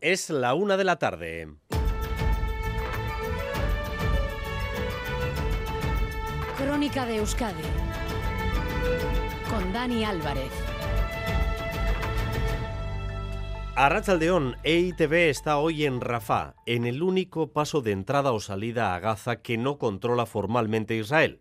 Es la una de la tarde. Crónica de Euskadi con Dani Álvarez. Arrachaldeón, EITB está hoy en Rafah, en el único paso de entrada o salida a Gaza que no controla formalmente Israel,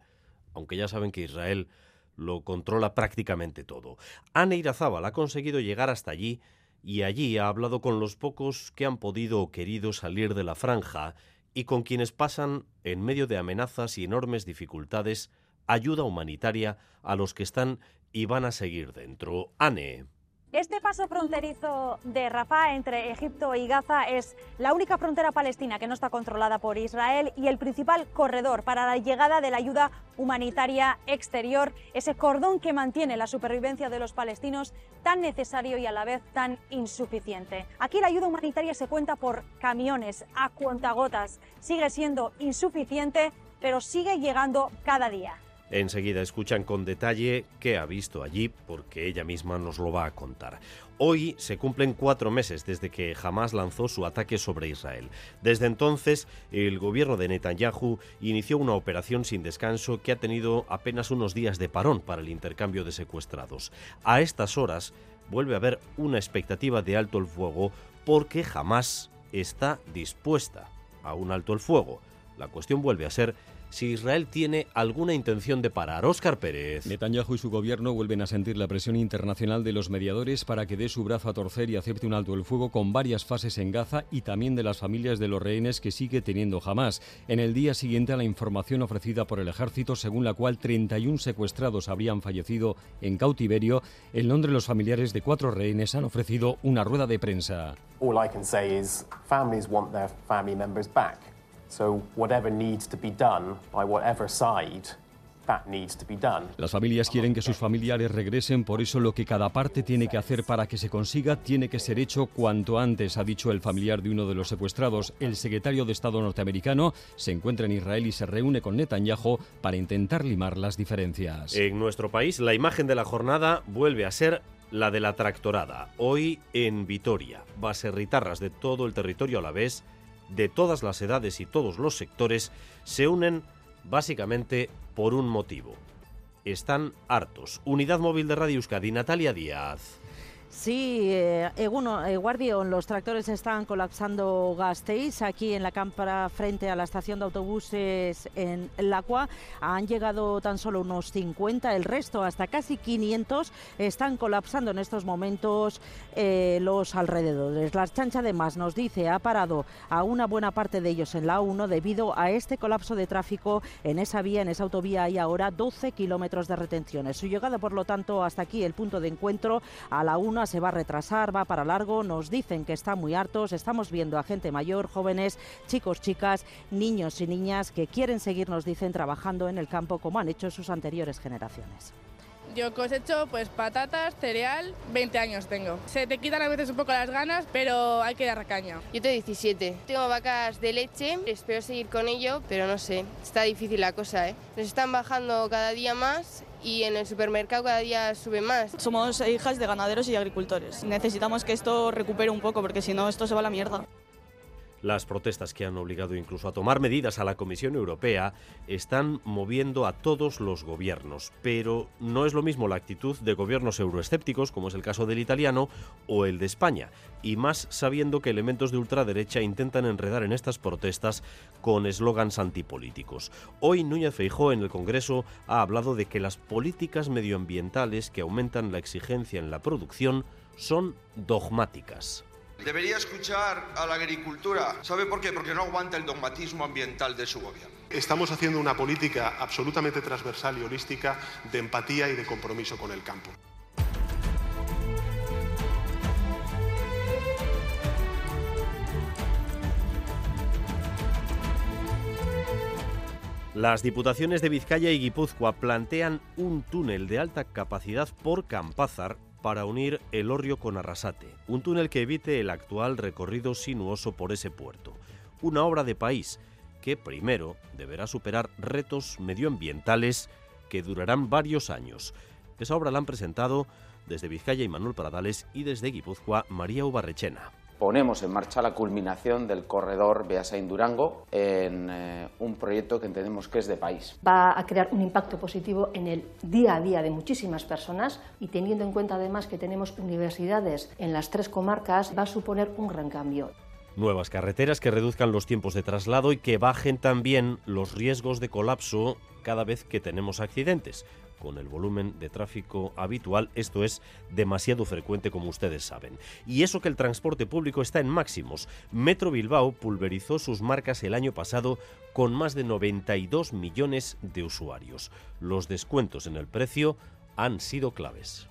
aunque ya saben que Israel lo controla prácticamente todo. Anne Irazábal ha conseguido llegar hasta allí y allí ha hablado con los pocos que han podido o querido salir de la franja y con quienes pasan, en medio de amenazas y enormes dificultades, ayuda humanitaria a los que están y van a seguir dentro. Anne. Este paso fronterizo de Rafah entre Egipto y Gaza es la única frontera palestina que no está controlada por Israel y el principal corredor para la llegada de la ayuda humanitaria exterior, ese cordón que mantiene la supervivencia de los palestinos tan necesario y a la vez tan insuficiente. Aquí la ayuda humanitaria se cuenta por camiones, a cuentagotas, sigue siendo insuficiente, pero sigue llegando cada día. Enseguida escuchan con detalle qué ha visto allí, porque ella misma nos lo va a contar. Hoy se cumplen cuatro meses desde que Hamas lanzó su ataque sobre Israel. Desde entonces, el gobierno de Netanyahu inició una operación sin descanso que ha tenido apenas unos días de parón para el intercambio de secuestrados. A estas horas vuelve a haber una expectativa de alto el fuego porque Hamas está dispuesta a un alto el fuego. La cuestión vuelve a ser si Israel tiene alguna intención de parar. Óscar Pérez. Netanyahu y su gobierno vuelven a sentir la presión internacional de los mediadores para que dé su brazo a torcer y acepte un alto el fuego con varias fases en Gaza y también de las familias de los rehenes que sigue teniendo jamás. En el día siguiente a la información ofrecida por el ejército, según la cual 31 secuestrados habrían fallecido en cautiverio, en Londres los familiares de cuatro rehenes han ofrecido una rueda de prensa. All I can say is families want their family members back. So whatever needs to be done by whatever side that needs to be done. Las familias quieren que sus familiares regresen, por eso lo que cada parte tiene que hacer para que se consiga tiene que ser hecho cuanto antes, ha dicho el familiar de uno de los secuestrados. El secretario de Estado norteamericano se encuentra en Israel y se reúne con Netanyahu para intentar limar las diferencias. En nuestro país, la imagen de la jornada vuelve a ser la de la tractorada. Hoy en Vitoria, baserritarras de todo el territorio a la vez de todas las edades y todos los sectores se unen básicamente por un motivo. Están hartos. Unidad móvil de Radio Euskadi, Natalia Díaz. Sí, eh, Eguno, eh, Guardión, los tractores están colapsando Gasteiz. Aquí en la cámpara, frente a la estación de autobuses en Lacua, han llegado tan solo unos 50. El resto, hasta casi 500, están colapsando en estos momentos eh, los alrededores. La chancha, además, nos dice, ha parado a una buena parte de ellos en la 1 debido a este colapso de tráfico en esa vía, en esa autovía. Hay ahora 12 kilómetros de retenciones. Su llegada, por lo tanto, hasta aquí el punto de encuentro a la 1 se va a retrasar, va para largo, nos dicen que están muy hartos, estamos viendo a gente mayor, jóvenes, chicos, chicas, niños y niñas que quieren seguir, nos dicen, trabajando en el campo como han hecho sus anteriores generaciones. Yo cosecho pues patatas, cereal, 20 años tengo. Se te quitan a veces un poco las ganas, pero hay que dar caña. Yo tengo 17. Tengo vacas de leche, espero seguir con ello, pero no sé, está difícil la cosa, ¿eh? Nos están bajando cada día más y en el supermercado cada día sube más. Somos hijas de ganaderos y agricultores. Necesitamos que esto recupere un poco porque si no esto se va a la mierda. Las protestas que han obligado incluso a tomar medidas a la Comisión Europea están moviendo a todos los gobiernos, pero no es lo mismo la actitud de gobiernos euroescépticos, como es el caso del italiano, o el de España, y más sabiendo que elementos de ultraderecha intentan enredar en estas protestas con eslogans antipolíticos. Hoy Núñez Feijó en el Congreso ha hablado de que las políticas medioambientales que aumentan la exigencia en la producción son dogmáticas. Debería escuchar a la agricultura. ¿Sabe por qué? Porque no aguanta el dogmatismo ambiental de su gobierno. Estamos haciendo una política absolutamente transversal y holística de empatía y de compromiso con el campo. Las diputaciones de Vizcaya y Guipúzcoa plantean un túnel de alta capacidad por Campázar para unir el Orrio con Arrasate, un túnel que evite el actual recorrido sinuoso por ese puerto. Una obra de país que primero deberá superar retos medioambientales que durarán varios años. Esa obra la han presentado desde Vizcaya y Manuel Pradales y desde Guipúzcoa María Ubarrechena. Ponemos en marcha la culminación del corredor Beasain-Durango en eh, un proyecto que entendemos que es de país. Va a crear un impacto positivo en el día a día de muchísimas personas y teniendo en cuenta además que tenemos universidades en las tres comarcas, va a suponer un gran cambio. Nuevas carreteras que reduzcan los tiempos de traslado y que bajen también los riesgos de colapso cada vez que tenemos accidentes con el volumen de tráfico habitual, esto es demasiado frecuente como ustedes saben. Y eso que el transporte público está en máximos. Metro Bilbao pulverizó sus marcas el año pasado con más de 92 millones de usuarios. Los descuentos en el precio han sido claves.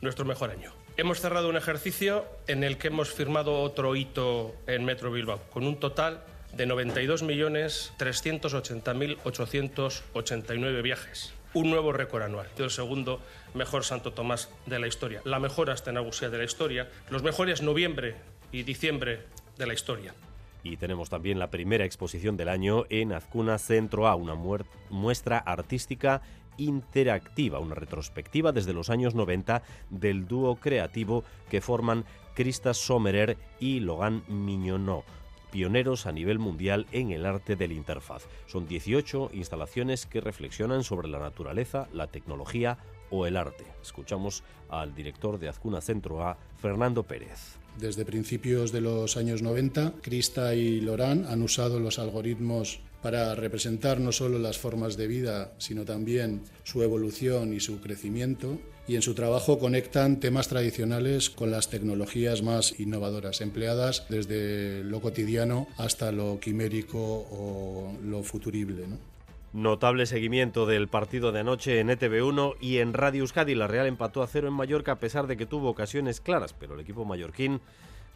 Nuestro mejor año. Hemos cerrado un ejercicio en el que hemos firmado otro hito en Metro Bilbao, con un total de 92.380.889 viajes un nuevo récord anual. El segundo mejor Santo Tomás de la historia, la mejor Astenagusía de la historia, los mejores noviembre y diciembre de la historia. Y tenemos también la primera exposición del año en Azcuna Centro A, una muestra artística interactiva, una retrospectiva desde los años 90 del dúo creativo que forman Krista Sommerer y Logan Mignonot pioneros a nivel mundial en el arte de la interfaz. Son 18 instalaciones que reflexionan sobre la naturaleza, la tecnología o el arte. Escuchamos al director de Azcuna Centro A, Fernando Pérez. Desde principios de los años 90, Krista y Lorán han usado los algoritmos para representar no solo las formas de vida, sino también su evolución y su crecimiento. Y en su trabajo conectan temas tradicionales con las tecnologías más innovadoras, empleadas desde lo cotidiano hasta lo quimérico o lo futurible. Notable seguimiento del partido de anoche en ETV1 y en Radio Euskadi. La Real empató a cero en Mallorca a pesar de que tuvo ocasiones claras, pero el equipo mallorquín,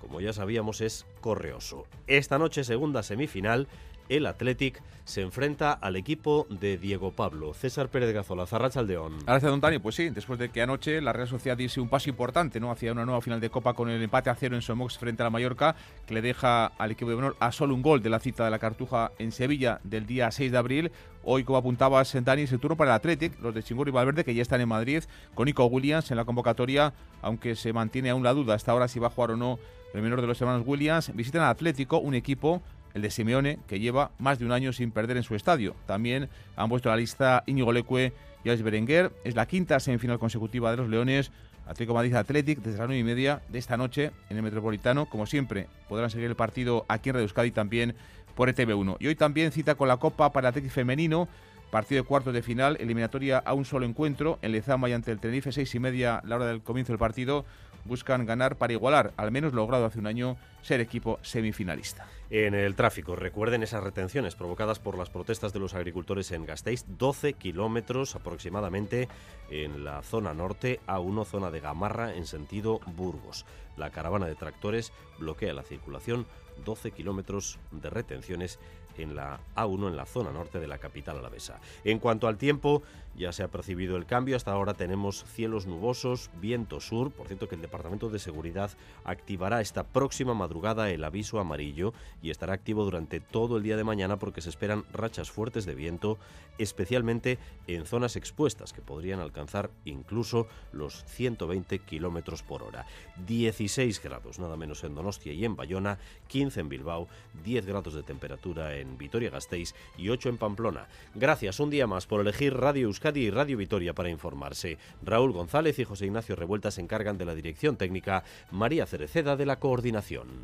como ya sabíamos, es correoso. Esta noche, segunda semifinal, el Athletic se enfrenta al equipo de Diego Pablo. César Pérez Gazola, Zarrachaldeón. Gracias, don Tani. Pues sí, después de que anoche la Real Sociedad diese un paso importante ¿no? hacia una nueva final de Copa con el empate a cero en Somox frente a la Mallorca, que le deja al equipo de honor a solo un gol de la cita de la Cartuja en Sevilla del día 6 de abril. Hoy, como apuntaba Dani, es el turno para el Athletic, los de Chingur y Valverde, que ya están en Madrid, con Nico Williams en la convocatoria, aunque se mantiene aún la duda hasta ahora si va a jugar o no el menor de los hermanos Williams. Visitan al Atlético, un equipo el de Simeone, que lleva más de un año sin perder en su estadio. También han puesto la lista Íñigo Leque y Alex Berenguer. Es la quinta semifinal consecutiva de los Leones. Atlético Madrid Athletic desde las 9 y media de esta noche en el Metropolitano. Como siempre, podrán seguir el partido aquí en Radio Euskadi también por ETV1. Y hoy también cita con la Copa para Athletic Femenino. Partido de cuartos de final, eliminatoria a un solo encuentro. En Lezama y ante el Tenerife, seis y media, la hora del comienzo del partido buscan ganar para igualar, al menos logrado hace un año, ser equipo semifinalista. En el tráfico, recuerden esas retenciones provocadas por las protestas de los agricultores en Gasteiz, 12 kilómetros aproximadamente en la zona norte, a 1 zona de Gamarra en sentido Burgos. La caravana de tractores bloquea la circulación, 12 kilómetros de retenciones en la A1 en la zona norte de la capital alavesa. En cuanto al tiempo, ya se ha percibido el cambio. Hasta ahora tenemos cielos nubosos, viento sur. Por cierto, que el Departamento de Seguridad activará esta próxima el aviso amarillo y estará activo durante todo el día de mañana porque se esperan rachas fuertes de viento, especialmente en zonas expuestas que podrían alcanzar incluso los 120 kilómetros por hora. 16 grados, nada menos en Donostia y en Bayona, 15 en Bilbao, 10 grados de temperatura en Vitoria-Gasteiz y 8 en Pamplona. Gracias un día más por elegir Radio Euskadi y Radio Vitoria para informarse. Raúl González y José Ignacio Revuelta se encargan de la dirección técnica, María Cereceda de la coordinación.